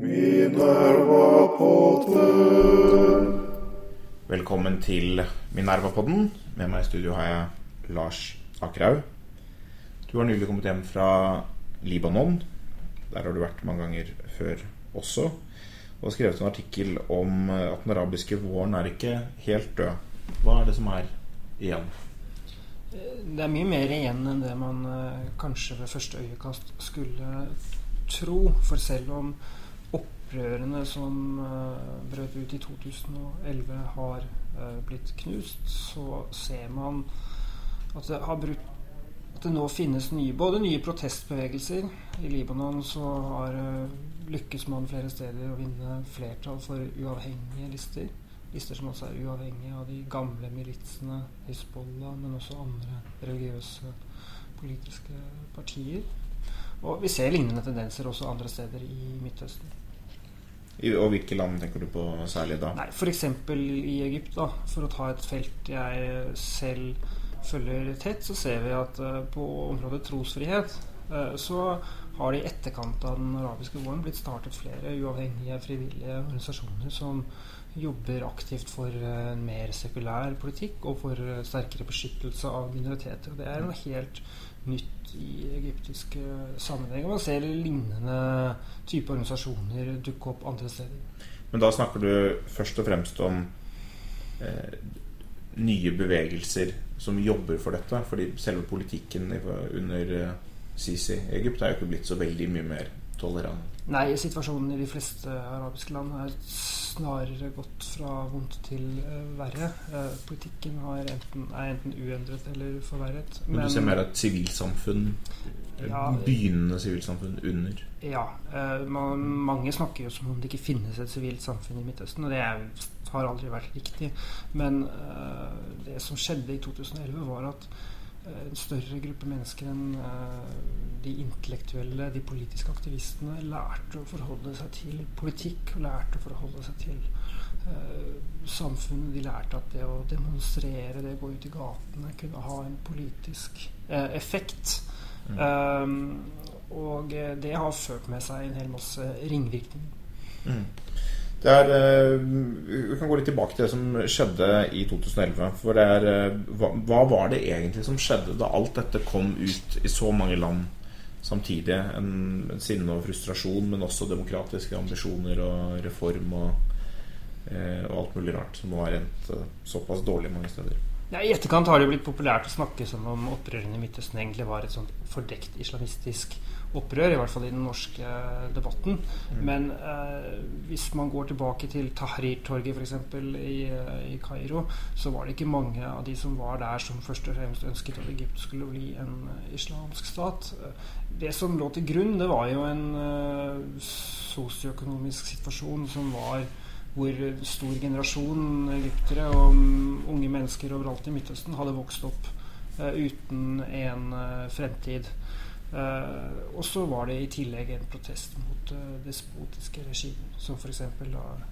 Minerva-podden. Velkommen til Minerva-podden. Med meg i studio har jeg Lars Akerhaug. Du har nylig kommet hjem fra Libanon. Der har du vært mange ganger før også. Og har skrevet en artikkel om at den arabiske våren er ikke helt død. Hva er det som er igjen? Det er mye mer igjen enn det man eh, kanskje ved første øyekast skulle tro. For selv om opprørene som uh, brøt ut i 2011 har uh, blitt knust, så ser man at det har brutt at det nå finnes nye, både nye protestbevegelser. I Libanon så har uh, lykkes man flere steder å vinne flertall for uavhengige lister. Lister som også er uavhengige av de gamle militsene, Hizbollah, men også andre religiøse politiske partier. Og vi ser lignende tendenser også andre steder i Midtøsten. Og hvilke land tenker du på særlig da? Nei, F.eks. i Egypt, da, for å ta et felt jeg selv følger tett, så ser vi at uh, på området trosfrihet uh, så har det i etterkant av den arabiske våren blitt startet flere uavhengige frivillige organisasjoner som jobber aktivt for uh, en mer sekulær politikk og for sterkere beskyttelse av minoriteter. Og det er noe helt nytt i egyptiske sammenhenger. Man ser lignende type organisasjoner dukke opp andre steder. Men da snakker du først og fremst om eh, nye bevegelser som jobber for dette. Fordi selve politikken under eh, Sisi i Egypt er jo ikke blitt så veldig mye mer tolerant. Nei, situasjonen i de fleste arabiske land er snarere gått fra vondt til uh, verre. Uh, politikken enten, er enten uendret eller forverret. Men, men du ser mer et sivilsamfunn, ja, begynnende sivilsamfunn, under? Ja. Uh, man, mange snakker jo som om det ikke finnes et sivilt samfunn i Midtøsten, og det er, har aldri vært riktig. Men det som skjedde i 2011, var at en større gruppe mennesker enn de intellektuelle, de politiske aktivistene, lærte å forholde seg til politikk og lærte å forholde seg til uh, samfunnet. De lærte at det å demonstrere, det å gå ut i gatene, kunne ha en politisk uh, effekt. Mm. Um, og det har ført med seg en hel masse ringvirkninger. Mm. Er, vi kan gå litt tilbake til det som skjedde i 2011. For er, hva, hva, var det egentlig som skjedde da alt dette kom ut i så mange land samtidig en, en sinne og frustrasjon, men også demokratiske ambisjoner og reform og, eh, og alt mulig rart som må ha rent eh, såpass dårlig mange steder. Ja, I etterkant har det blitt populært å snakke som om opprørene i Midtøsten egentlig var et sånt fordekt islamistisk opprør, i hvert fall i den norske debatten. Mm. Men eh, hvis man går tilbake til Tahrir-torget f.eks. I, i Kairo, så var det ikke mange av de som var der, som først og fremst ønsket at Egypt skulle bli en islamsk stat det som lå til grunn, det var jo en eh, sosioøkonomisk situasjon som var hvor stor generasjon egyptere og um, unge mennesker overalt i Midtøsten hadde vokst opp uh, uten en uh, fremtid. Uh, og så var det i tillegg en protest mot despotiske regimer, som f.eks.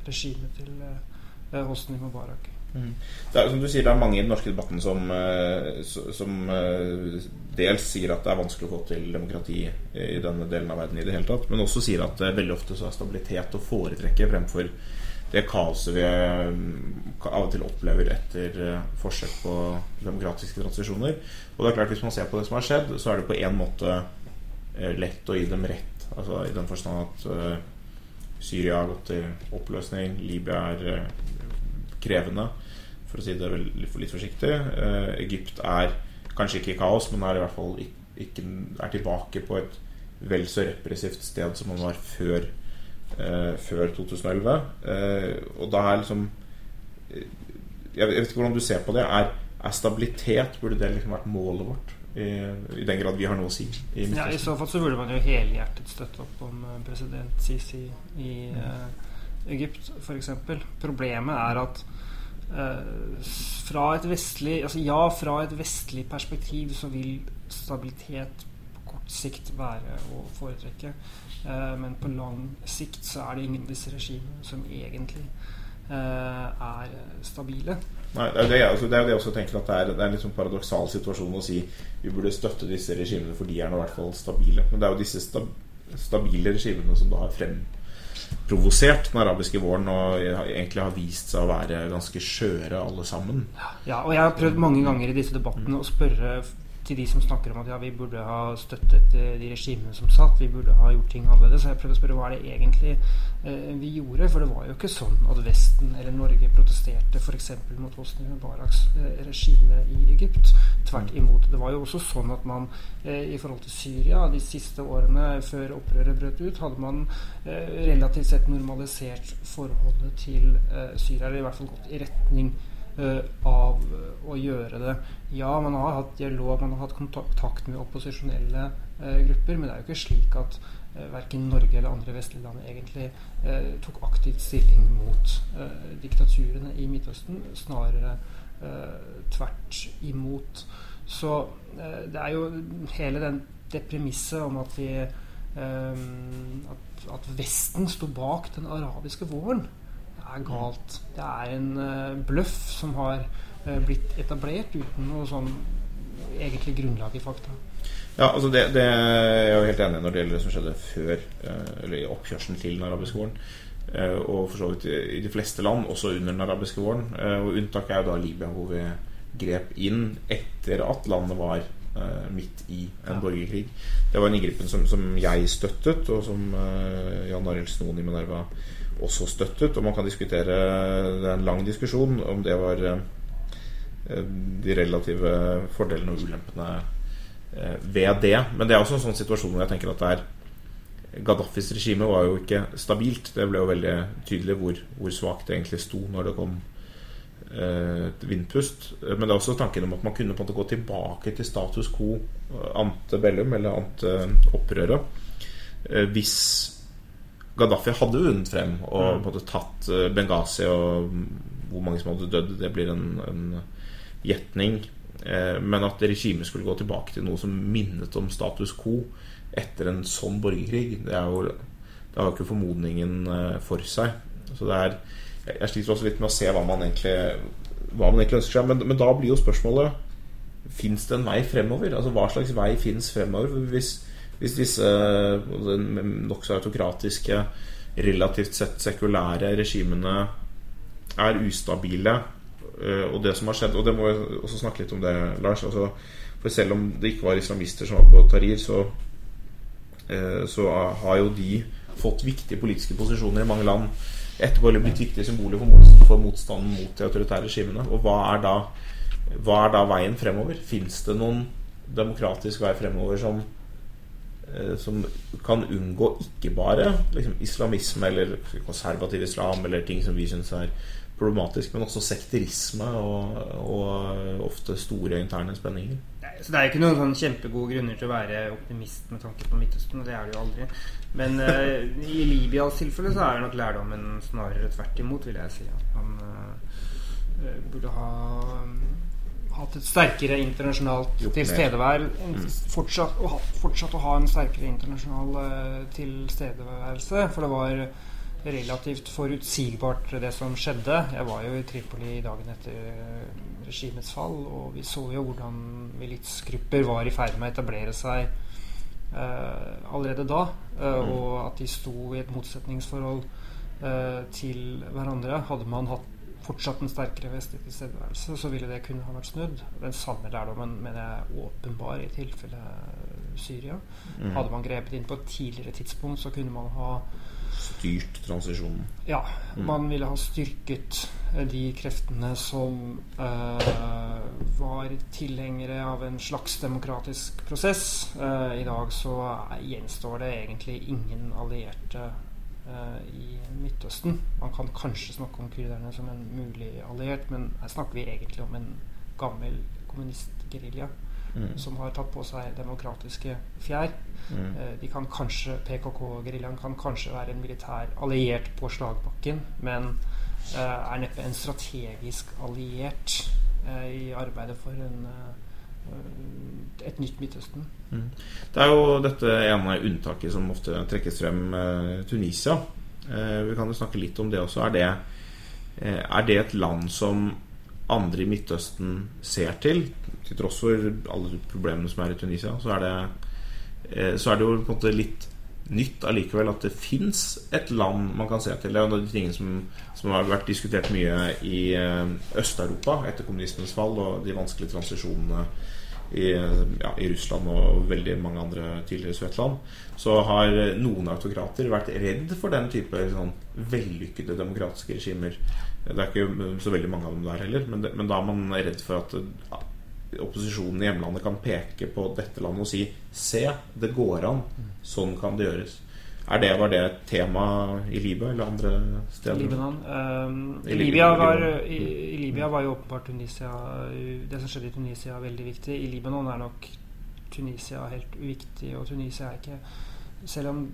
regimet til uh, Hosni Mubarak. Mm. Det er, som du sier, det er mange i den norske debatten som, som dels sier at det er vanskelig å få til demokrati i denne delen av verden i det hele tatt, men også sier at veldig ofte så er stabilitet å foretrekke fremfor det kaoset vi eh, av og til opplever etter forsøk på demokratiske transisjoner. Og det er klart Hvis man ser på det som har skjedd, så er det på en måte lett å gi dem rett. Altså I den forstand at Syria har gått til oppløsning, Libya er krevende, for å si det litt forsiktig. Eh, Egypt er kanskje ikke i kaos, men er i hvert fall ikke, er tilbake på et vel så repressivt sted som man var før, eh, før 2011. Eh, og da er liksom eh, Jeg vet ikke hvordan du ser på det. Er, er stabilitet Burde det liksom vært målet vårt? I, I, den grad vi har noe å si. I, ja, I så fall så burde man jo helhjertet støtte opp om eh, president Sisi i uh, Egypt, f.eks. Problemet er at uh, fra et vestlig altså Ja, fra et vestlig perspektiv så vil stabilitet kort sikt være å foretrekke. Uh, men på lang sikt så er det ingen av disse regimene som egentlig uh, er stabile. Nei, det, er det, altså, det er det jeg også tenker at det er, det er en sånn paradoksal situasjon å si vi burde støtte disse regimene for de er nå i hvert fall stabile. Men det er jo disse sta, stabile regimene som da har fremprovosert den arabiske våren og egentlig har vist seg å være ganske skjøre alle sammen. Ja, og jeg har prøvd mange ganger i disse debattene å spørre til de som snakker om at ja, vi burde ha støttet eh, de regimene som satt, vi burde ha gjort ting annerledes. Så jeg prøvde å spørre hva er det egentlig eh, vi gjorde? For det var jo ikke sånn at Vesten eller Norge protesterte f.eks. mot Hosni Mubaraks eh, regime i Egypt. Tvert imot. Det var jo også sånn at man eh, i forhold til Syria de siste årene før opprøret brøt ut, hadde man eh, relativt sett normalisert forholdet til eh, Syria, eller i hvert fall gått i retning av å gjøre det. Ja, man har hatt dialog, man har hatt kontakt med opposisjonelle eh, grupper, men det er jo ikke slik at eh, verken Norge eller andre vestlige land egentlig eh, tok aktivt stilling mot eh, diktaturene i Midtøsten. Snarere eh, tvert imot. Så eh, det er jo hele den, det premisset om at vi at, at Vesten sto bak den arabiske våren, er galt. Det er en bløff som har Eh, blitt etablert uten noe sånn egentlig grunnlag i fakta. Ja, altså det, det jeg er jo helt enig når det gjelder det som skjedde før eh, Eller i oppkjørselen til den arabiske våren. Eh, og for så vidt i de fleste land, også under den arabiske våren. Og Unntaket er jo da Libya, hvor vi grep inn etter at landet var midt i en ja. borgerkrig. Det var en inngripen som, som, jeg støttet, og som Jan Arild Snoen i Minerva også støttet. Og man kan diskutere Det er en lang diskusjon om det var Eh, de relative fordelene og ulempene eh, ved det. Men det er også en sånn situasjon hvor jeg tenker at det er Gaddafis regime var jo ikke stabilt. Det ble jo veldig tydelig hvor, hvor svakt det egentlig sto når det kom eh, et vindpust. Men det er også tanken om at man kunne på en måte gå tilbake til status quo ante bellum, eller ante opprøret, hvis Gaddafi hadde vunnet frem og mm. tatt Benghazi og hvor mange som hadde dødd, det blir en, en gjetning. Eh, men at regimet skulle gå tilbake til noe som minnet om status quo etter en sånn borgerkrig, det, er jo, det har jo ikke formodningen eh, for seg. Så det er Jeg sliter også litt med å se hva man egentlig, hva man egentlig ønsker seg. Men, men da blir jo spørsmålet Fins det en vei fremover? Altså Hva slags vei fins fremover? Hvis, hvis disse nokså autokratiske, relativt sett sekulære regimene er ustabile Eh, og det som har skjedd Og det må jeg også snakke litt om det, Lars. Altså, for selv om det ikke var islamister som var på Tahrir, så, eh, så har jo de fått viktige politiske posisjoner i mange land etterpå eller blitt viktige symboler for, motstanden mot de autoritære regimene. Og hva er da, hva er da veien fremover? Fins det noen demokratisk vei fremover som, som kan unngå ikke bare liksom, islamisme eller konservativ islam eller ting som vi syns er problematisk, men også sekterisme og, og ofte store interne spenninger. Så Det er ikke noen sånn kjempegode grunner til å være optimist med tanke på Midtøsten. Og det er det jo aldri. Men uh, i Libyas tilfelle så er nok lærdommen snarere tvert imot, vil jeg si. At man uh, burde ha hatt et sterkere internasjonalt tilstedevær. Mm. Fortsatt, fortsatt, å ha en sterkere internasjonal uh, tilstedeværelse. For det var relativt forutsigbart, det som skjedde. Jeg var jo i Tripoli dagen etter regimets fall, og vi så jo hvordan militsgrupper var i ferd med å etablere seg uh, allerede da. Uh, mm. Og at de sto i et motsetningsforhold uh, til hverandre. Hadde man hatt fortsatt en sterkere vestlig tilstedeværelse, så ville det kunne ha vært snudd. Den samme lærdommen mener jeg åpenbar i tilfelle Syria. Mm. Hadde man grepet inn på et tidligere tidspunkt, så kunne man ha styrt transisjonen. Ja. Mm. Man ville ha styrket eh, de kreftene som uh, var tilhengere av en slags demokratisk prosess. Uh, I dag så gjenstår det egentlig ingen allierte i Midtøsten. Man kan kanskje snakke om kurderne som en mulig alliert, men her snakker vi egentlig om en gammel kommunistgerilja mm. som har tatt på seg demokratiske fjær. Mm. Eh, de kan kanskje PKK-geriljaen kan kanskje være en militær alliert på slagbakken, men eh, er neppe en strategisk alliert eh, i arbeidet for en et nytt Midtøsten. Mm. Det er jo dette ene unntaket som ofte trekkes frem, Tunisia. vi kan jo snakke litt om det også. Er det, er det et land som andre i Midtøsten ser til? til tross for alle problemene som er i Tunisia, så er det, eh, så er det jo på en måte litt nytt allikevel at det fins et land man kan se til. Det er en av de tingene som, som har vært diskutert mye i eh, Øst-Europa etter kommunismens fall og de vanskelige transisjonene i, ja, i, Russland og veldig mange andre tidligere Svetland, så har noen autokrater vært redd for den type sånn, vellykkede demokratiske regimer. Det er ikke så veldig mange av dem der heller, men, det, men da er man redd for at opposisjonen i hjemlandet kan peke på dette landet og si Se, det går an. Sånn kan det gjøres. Er det, var det et tema i Libya eller andre steder? Libanon. Um, I, Libya var, i, i, Libya var jo åpenbart Tunisia Det som skjedde i Tunisia, veldig viktig. I Libanon er nok Tunisia helt uviktig, og Tunisia er ikke Selv om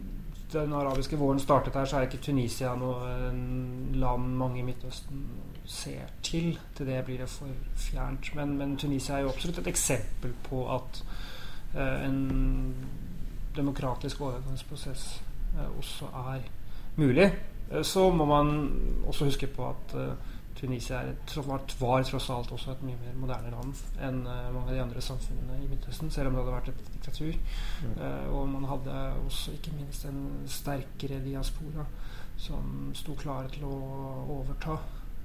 den arabiske våren startet her, så er ikke Tunisia noe land mange i Midtøsten ser til. Til det blir det for fjernt. Men, men Tunisia er jo absolutt et eksempel på at uh, en demokratisk overgangsprosess uh, også er mulig. Uh, så må man også huske på at Tunisia var, var, tross alt også et mye mer moderne land enn mange av de andre samfunnene i Midtøsten, selv om det hadde vært et diktatur. Mm. Og man hadde også ikke minst en sterkere diaspora som sto klare til å overta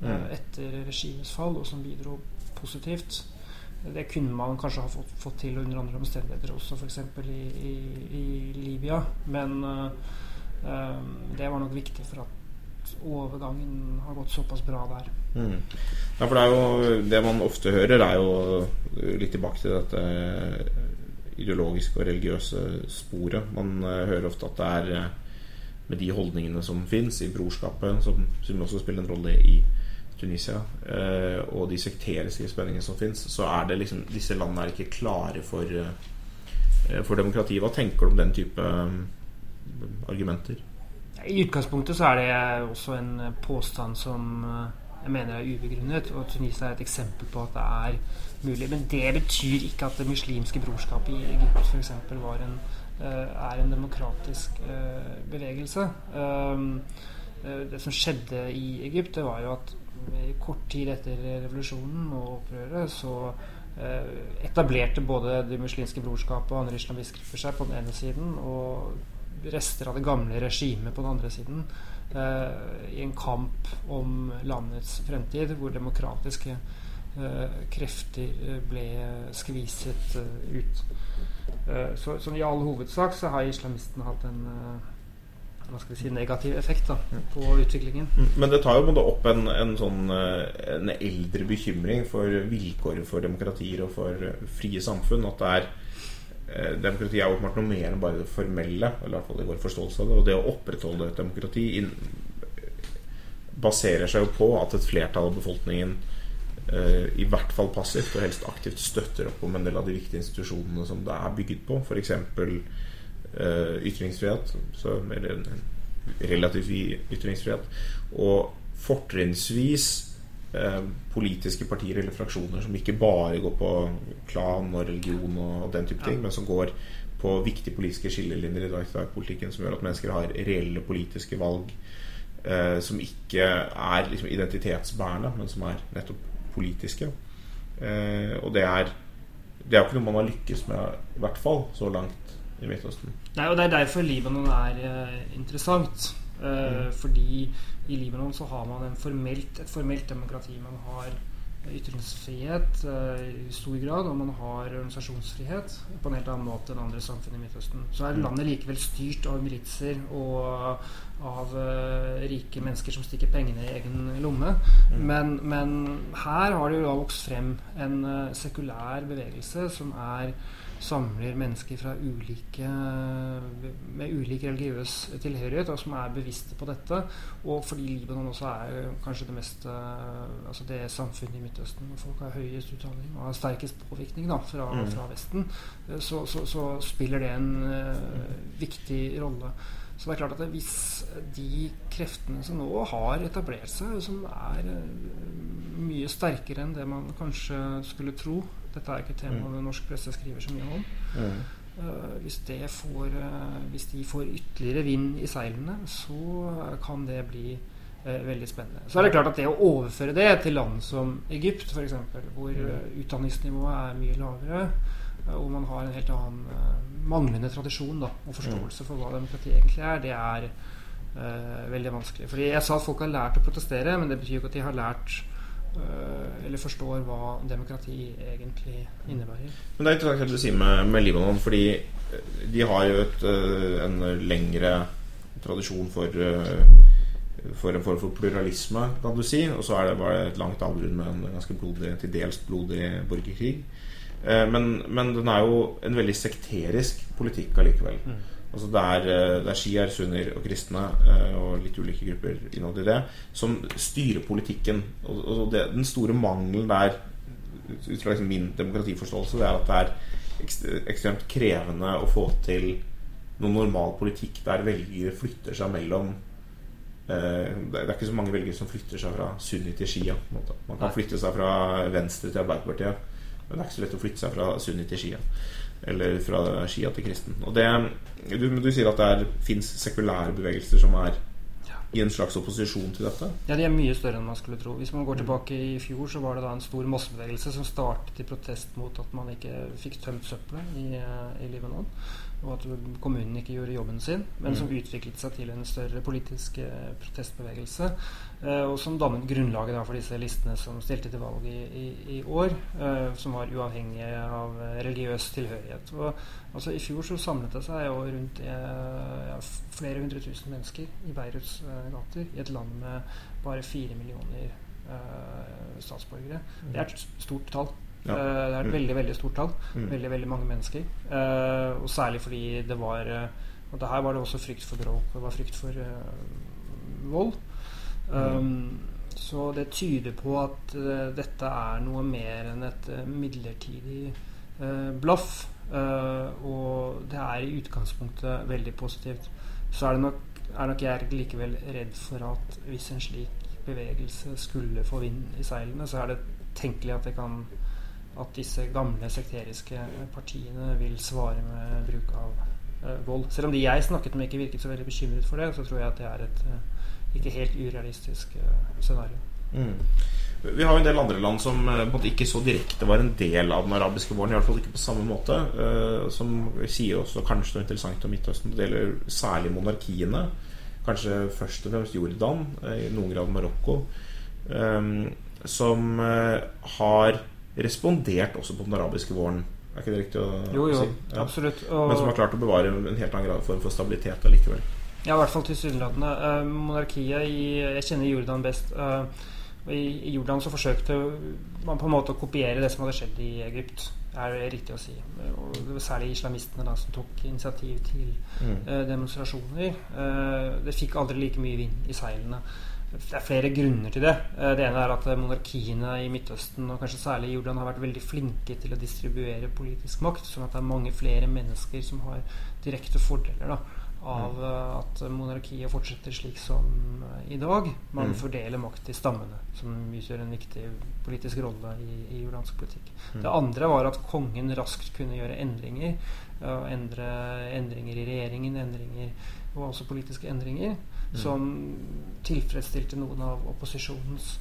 uh, etter regimets fall, og som bidro positivt. Det kunne man kanskje ha fått, fått til under andre omstendigheter også, f.eks. I, i, i Libya. Men uh, um, det var nok viktig for at overgangen har gått såpass bra der. Mm. Ja, for det er jo Det man ofte hører, er jo litt tilbake til dette ideologiske og religiøse sporet. Man hører ofte at det er med de holdningene som fins i brorskapet, som, som, også spiller en rolle i Tunisia, uh, og de sekteriske spenningene som fins, så er det liksom Disse landene er ikke klare for, for demokrati. Hva tenker du om den type um, argumenter? I utgangspunktet så er det også en påstand som eh, jeg mener er ubegrunnet. Og Tunisia er et eksempel på at det er mulig. Men det betyr ikke at det muslimske brorskapet i Egypt f.eks. Uh, er en demokratisk bevegelse. Det som skjedde i Egypt, det var jo at kort tid etter revolusjonen og opprøret så etablerte både det muslimske brorskapet og andre islamistgrupper seg på den ene siden. og rester av det gamle regimet på den andre siden. Eh, I en kamp om landets fremtid, hvor demokratiske eh, krefter eh, ble skviset eh, ut. Eh, så, så, i all hovedsak så har islamistene hatt en eh, hva skal vi si, negativ effekt da, på utviklingen. Mm. Men det tar jo opp en, en, sånn, en eldre bekymring for vilkåret for demokratier og for frie samfunn. At det er Eh, demokrati er åpenbart noe mer enn bare det formelle, eller i hvert fall i vår forståelse av det. Og det å opprettholde et demokrati baserer seg jo på at et flertall av befolkningen eh, i hvert fall passivt og helst aktivt støtter opp om en del av de viktige institusjonene som det er bygget på. For Eh, ytringsfrihet, så, eller en relativt ytringsfrihet. Og fortrinnsvis Eh, politiske partier eller fraksjoner som ikke bare går på klan og religion og, den type ting, men som går på viktige politiske skillelinjer i dag-til-dag-politikken som gjør at mennesker har reelle politiske valg eh, som ikke er liksom, identitetsbærende, men som er nettopp politiske. Eh, og det er Det er ikke noe man har lykkes med, i hvert fall så langt i Midtøsten. Nei, og det er derfor Libanon er uh, interessant. Uh, mm. Fordi i Libanon så har man formelt, et formelt demokrati. Man har ytringsfrihet uh, i stor grad, og man har organisasjonsfrihet på en helt annen måte enn andre samfunn i Midtøsten. Så er mm. landet likevel styrt av militser og av uh, rike mennesker som stikker pengene i egen lomme. Mm. Men, men, her har det jo da vokst frem en uh, sekulær bevegelse som er samler mennesker fra ulike, med ulik religiøs tilhørighet, og som er bevisste på dette. Og fordi Libanon også er kanskje det mest altså det samfunnet i Midtøsten hvor folk har høyest utdanning og har sterkest påvirkning da, fra, mm. fra Vesten, så, så, så, spiller det en uh, viktig rolle. Så det er klart at hvis de kreftene som nå har etablert seg, som er mye sterkere enn det man kanskje skulle tro dette er ikke et tema mm. norsk presse skriver så mye om. Mm. Uh, hvis, får, uh, hvis, de får ytterligere vind i seilene, så kan det bli uh, veldig spennende. Så er det klart at det å overføre det til land som Egypt, f.eks., hvor mm. utdanningsnivået er mye lavere, hvor man har en helt annen manglende tradisjon da, og forståelse for hva demokrati egentlig er, det er veldig vanskelig. Fordi Jeg sa at folk har lært å protestere, men det betyr jo ikke at de har lært eller forstår hva demokrati egentlig innebærer. Men Det er interessant det du sier med, med Libanon, fordi de har jo et, uh, en lengre tradisjon for for en form for pluralisme, kan du si. Og så er det bare et langt avgrunn med en ganske blodig, til dels blodig borgerkrig. Eh, men, men, den er jo en veldig sekterisk politikk allikevel. Mm. Altså det er, eh, det er shiaer, sunner og kristne eh, og litt ulike grupper innad i det som styrer politikken. Og, og det, den store mangelen der, ut fra liksom min demokratiforståelse, det er at det er ekstremt krevende å få til noen normal politikk der velgere flytter seg mellom det er ikke så mange velgere som flytter seg fra sunni til shia. Man kan flytte seg fra venstre til Arbeiderpartiet. Men det er ikke så lett å flytte seg fra sunni til shia. Eller fra shia til kristen. Og det, du, du sier at det fins sekulære bevegelser som er i en slags opposisjon til dette? Ja, de er mye større enn man skulle tro. Hvis man går tilbake i fjor, så var det da en stor massebevegelse som startet i protest mot at man ikke fikk tømt søppelet i, i Libanon og at kommunen ikke gjorde jobben sin, men som mm. utviklet seg til en større politisk eh, protestbevegelse. Eh, og som dannet grunnlaget da, for disse listene som stilte til valg i, i, i år, eh, som var uavhengige av religiøs tilhørighet. Og, altså, I fjor så samlet det seg jo rundt ja, flere hundre tusen mennesker i Beiruts gater, i et land med bare fire millioner statsborgere. Det er et stort tall. Ja. Eh, det er et mm. veldig veldig stort tall. Mm. Veldig veldig mange mennesker. Uh, og særlig fordi det var uh, Og det her var det også frykt for bråk. Det var frykt for vold. Um, så det tyder på at dette er noe mer enn et midlertidig blaff. og det er i utgangspunktet veldig positivt. Så er, nok, er nok jeg likevel redd for at hvis en slik bevegelse skulle få vind i seilene, så er det tenkelig at det kan at disse gamle sekteriske partiene vil svare med bruk av uh, vold. Selv om de jeg snakket med, ikke virket så veldig bekymret for det, så tror jeg at det er et uh, ikke helt urealistisk uh, scenario. Mm. Vi har jo en del andre land som ikke så direkte var en del av den arabiske våren. I hvert fall ikke på samme måte. som sier også kanskje noe interessant om Midtøsten. Det gjelder særlig monarkiene. Kanskje først og fremst Jordan, i noen grad Marokko. som har respondert også på den arabiske våren. Er ikke det riktig å jo, jo, si? Ja. Absolutt. Og, Men som har klart å bevare en helt annen form for stabilitet allikevel. Ja, i hvert fall tilsynelatende. Uh, monarkiet i Jeg kjenner Jordan best. Uh, i, I Jordan så forsøkte man på en måte å kopiere det som hadde skjedd i Egypt. Er det riktig å si. Og det var særlig islamistene da som tok initiativ til mm. uh, demonstrasjoner. det fikk aldri like mye vind i seilene. Det er flere grunner til det. Eh, det ene er at monarkiene i Midtøsten, og kanskje særlig i Jordan, har vært veldig flinke til å distribuere politisk makt. Sånn at det er mange flere mennesker som har direkte fordeler da, av mm. eh, at monarkiet fortsetter slik som eh, i dag. Man mm. fordeler makt til stammene, som utgjør en viktig politisk rolle i, i jordansk politikk. Mm. Det andre var at kongen raskt kunne gjøre endringer. Endre endringer i regjeringen, endringer og også politiske endringer som tilfredsstilte noen av opposisjonens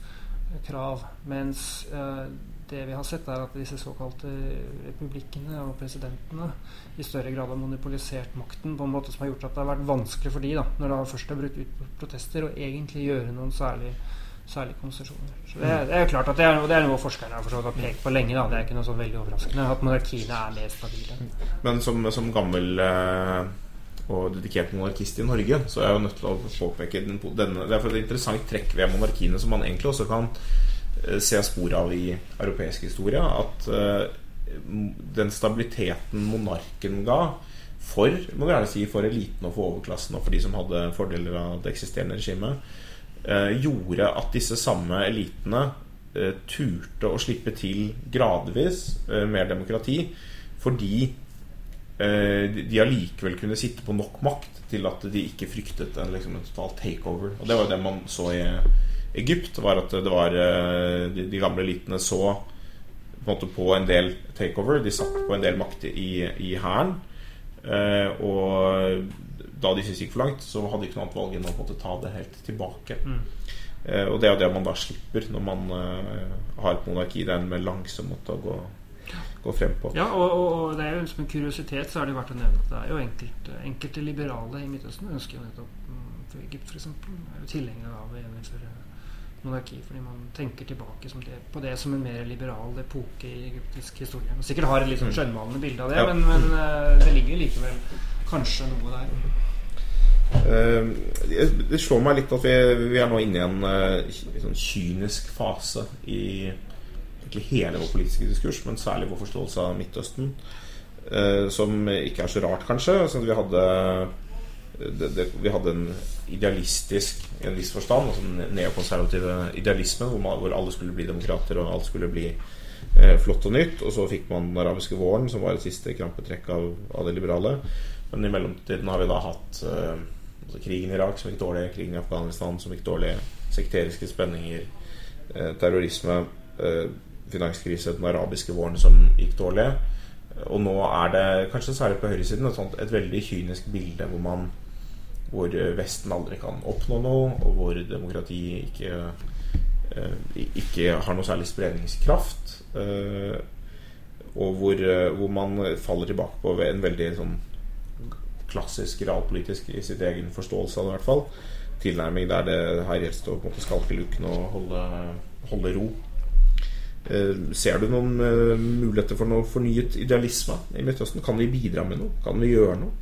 krav. Mens eh, det vi har sett, er at disse såkalte republikkene og presidentene i større grad har monopolisert makten på en måte som har gjort at det har vært vanskelig for de da, når det først har brutt ut protester, å egentlig gjøre noen særlig særlig konsesjoner. Så det, det, er klart at det er, det er noe forskerne har pekt på lenge. Da. Det er ikke noe så veldig overraskende at monarkiene er mer stabile. Men som, som gammel eh og dedikert monarkist i Norge, så er jeg jo nødt til å påpeke den, denne, Det er et interessant trekk ved monarkiene som man egentlig også kan uh, se spor av i europeisk historie. At uh, den stabiliteten monarken ga for må gjerne si, for eliten og for overklassen og for de som hadde fordeler av det eksisterende regimet, uh, gjorde at disse samme elitene turte å slippe til gradvis mer demokrati fordi Eh, de allikevel kunne sitte på nok makt til at de ikke fryktet en, liksom, en total takeover. Og det var jo det man så i Egypt. var at det var eh, De, de gamle elitene så på en måte på en del takeover. De satt på en del makt i hæren. Eh, og da de syntes gikk for langt, så hadde de ikke noe annet valg enn å måte ta det helt tilbake. Mm. og det er jo det man da slipper når man har et monarki. Det er en mer langsom måte å gå gå frem på. Ja, og, og, det er jo som en kuriositet så er det verdt å nevne at det er jo enkelte, enkelte liberale i Midtøsten ønsker jo nettopp mm, for Egypt f.eks. er jo tilhengere av å gjeninnføre monarki fordi man tenker tilbake det, på det som en mer liberal epoke i egyptisk historie. Man sikkert har et litt sånn skjønnmalende bilde av det, ja. men, men, eh, det ligger likevel kanskje noe der. Uh, det slår meg litt at vi, vi er nå inne i en uh, sånn kynisk fase i egentlig hele vår politiske diskurs, men særlig vår forståelse av Midtøsten. Uh, som ikke er så rart, kanskje. Altså, vi, hadde, det, det, vi hadde en idealistisk i en viss forstand, altså den neokonservative idealismen, hvor, man, hvor, alle skulle bli demokrater, og alt skulle bli flott og nytt. Og så fikk man den arabiske våren, som var et siste krampetrekk av, av det liberale. Men i mellomtiden har vi da hatt Altså krigen i Irak som gikk dårlig, krigen i Afghanistan som gikk dårlig, sekteriske spenninger, eh, terrorisme, eh, finanskrise, den arabiske våren som gikk dårlig. Og nå er det, kanskje særlig på høyresiden, et, sånt, et veldig kynisk bilde hvor man hvor Vesten aldri kan oppnå noe, og hvor demokrati ikke, eh, ikke har noe særlig spredningskraft. Eh, og hvor, eh, hvor, man faller tilbake på en veldig sånn klassisk realpolitisk i sitt egen forståelse av det, i hvert fall. Tilnærming der det her gjelder å skalke luken og holde, holde ro. Eh, ser du noen eh, muligheter for noe fornyet idealisme i Midtøsten? Kan vi bidra med noe? Kan vi gjøre noe?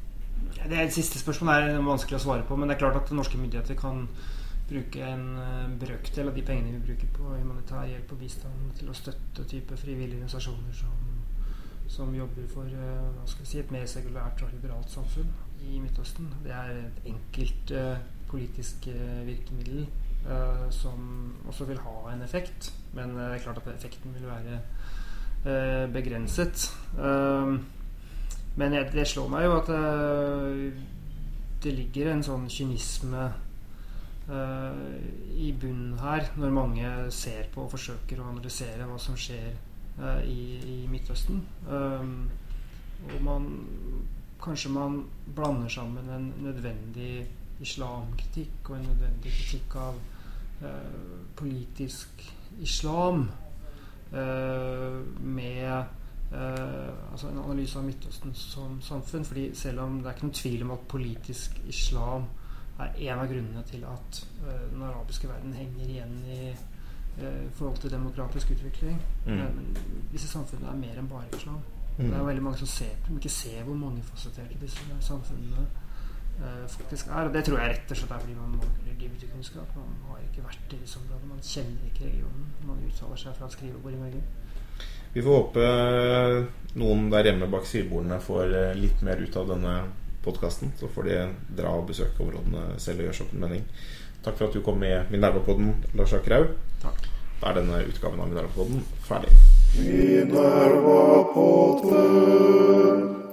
Det siste spørsmålet er vanskelig å svare på, men det er klart at norske myndigheter kan bruke en eh, brøkdel av de pengene vi bruker på humanitær hjelp og bistand til å støtte type frivillige organisasjoner som som jobber for si, et mer sekulært og liberalt samfunn i Midtøsten. Det er et enkelt politisk virkemiddel som også vil ha en effekt. Men det er klart at effekten vil være begrenset. men det slår meg jo at det ligger en sånn kynisme i bunnen her, når mange ser på og forsøker å analysere hva som skjer i, Midtøsten. Og man Kanskje man blander sammen en nødvendig islamkritikk og en nødvendig kritikk av politisk islam uh, med altså en analyse av Midtøsten som samfunn. fordi selv om det er ikke noen tvil om at politisk islam er en av grunnene til at den arabiske verden henger igjen i eh, forhold til demokratisk utvikling. Mm. Men disse samfunnene er mer enn bare islam. Mm. Det er veldig mange som ser ikke ser hvor mangefasetterte disse samfunnene eh, faktisk er. Og det tror jeg rett og slett er fordi man mangler dybdekunnskap. Man har ikke vært i disse områdene. Man kjenner ikke regionen. Man uttaler seg fra skrivebord i Norge. Vi får håpe eh, noen der hjemme bak skrivebordene får eh, litt mer ut av denne podkasten. Så får de dra og besøke områdene selv og gjøre seg opp en mening. Takk for at du kom med Minervapodden, Lars Akerhaug. Da er denne utgaven av Minerva-podden ferdig. Minerva-podden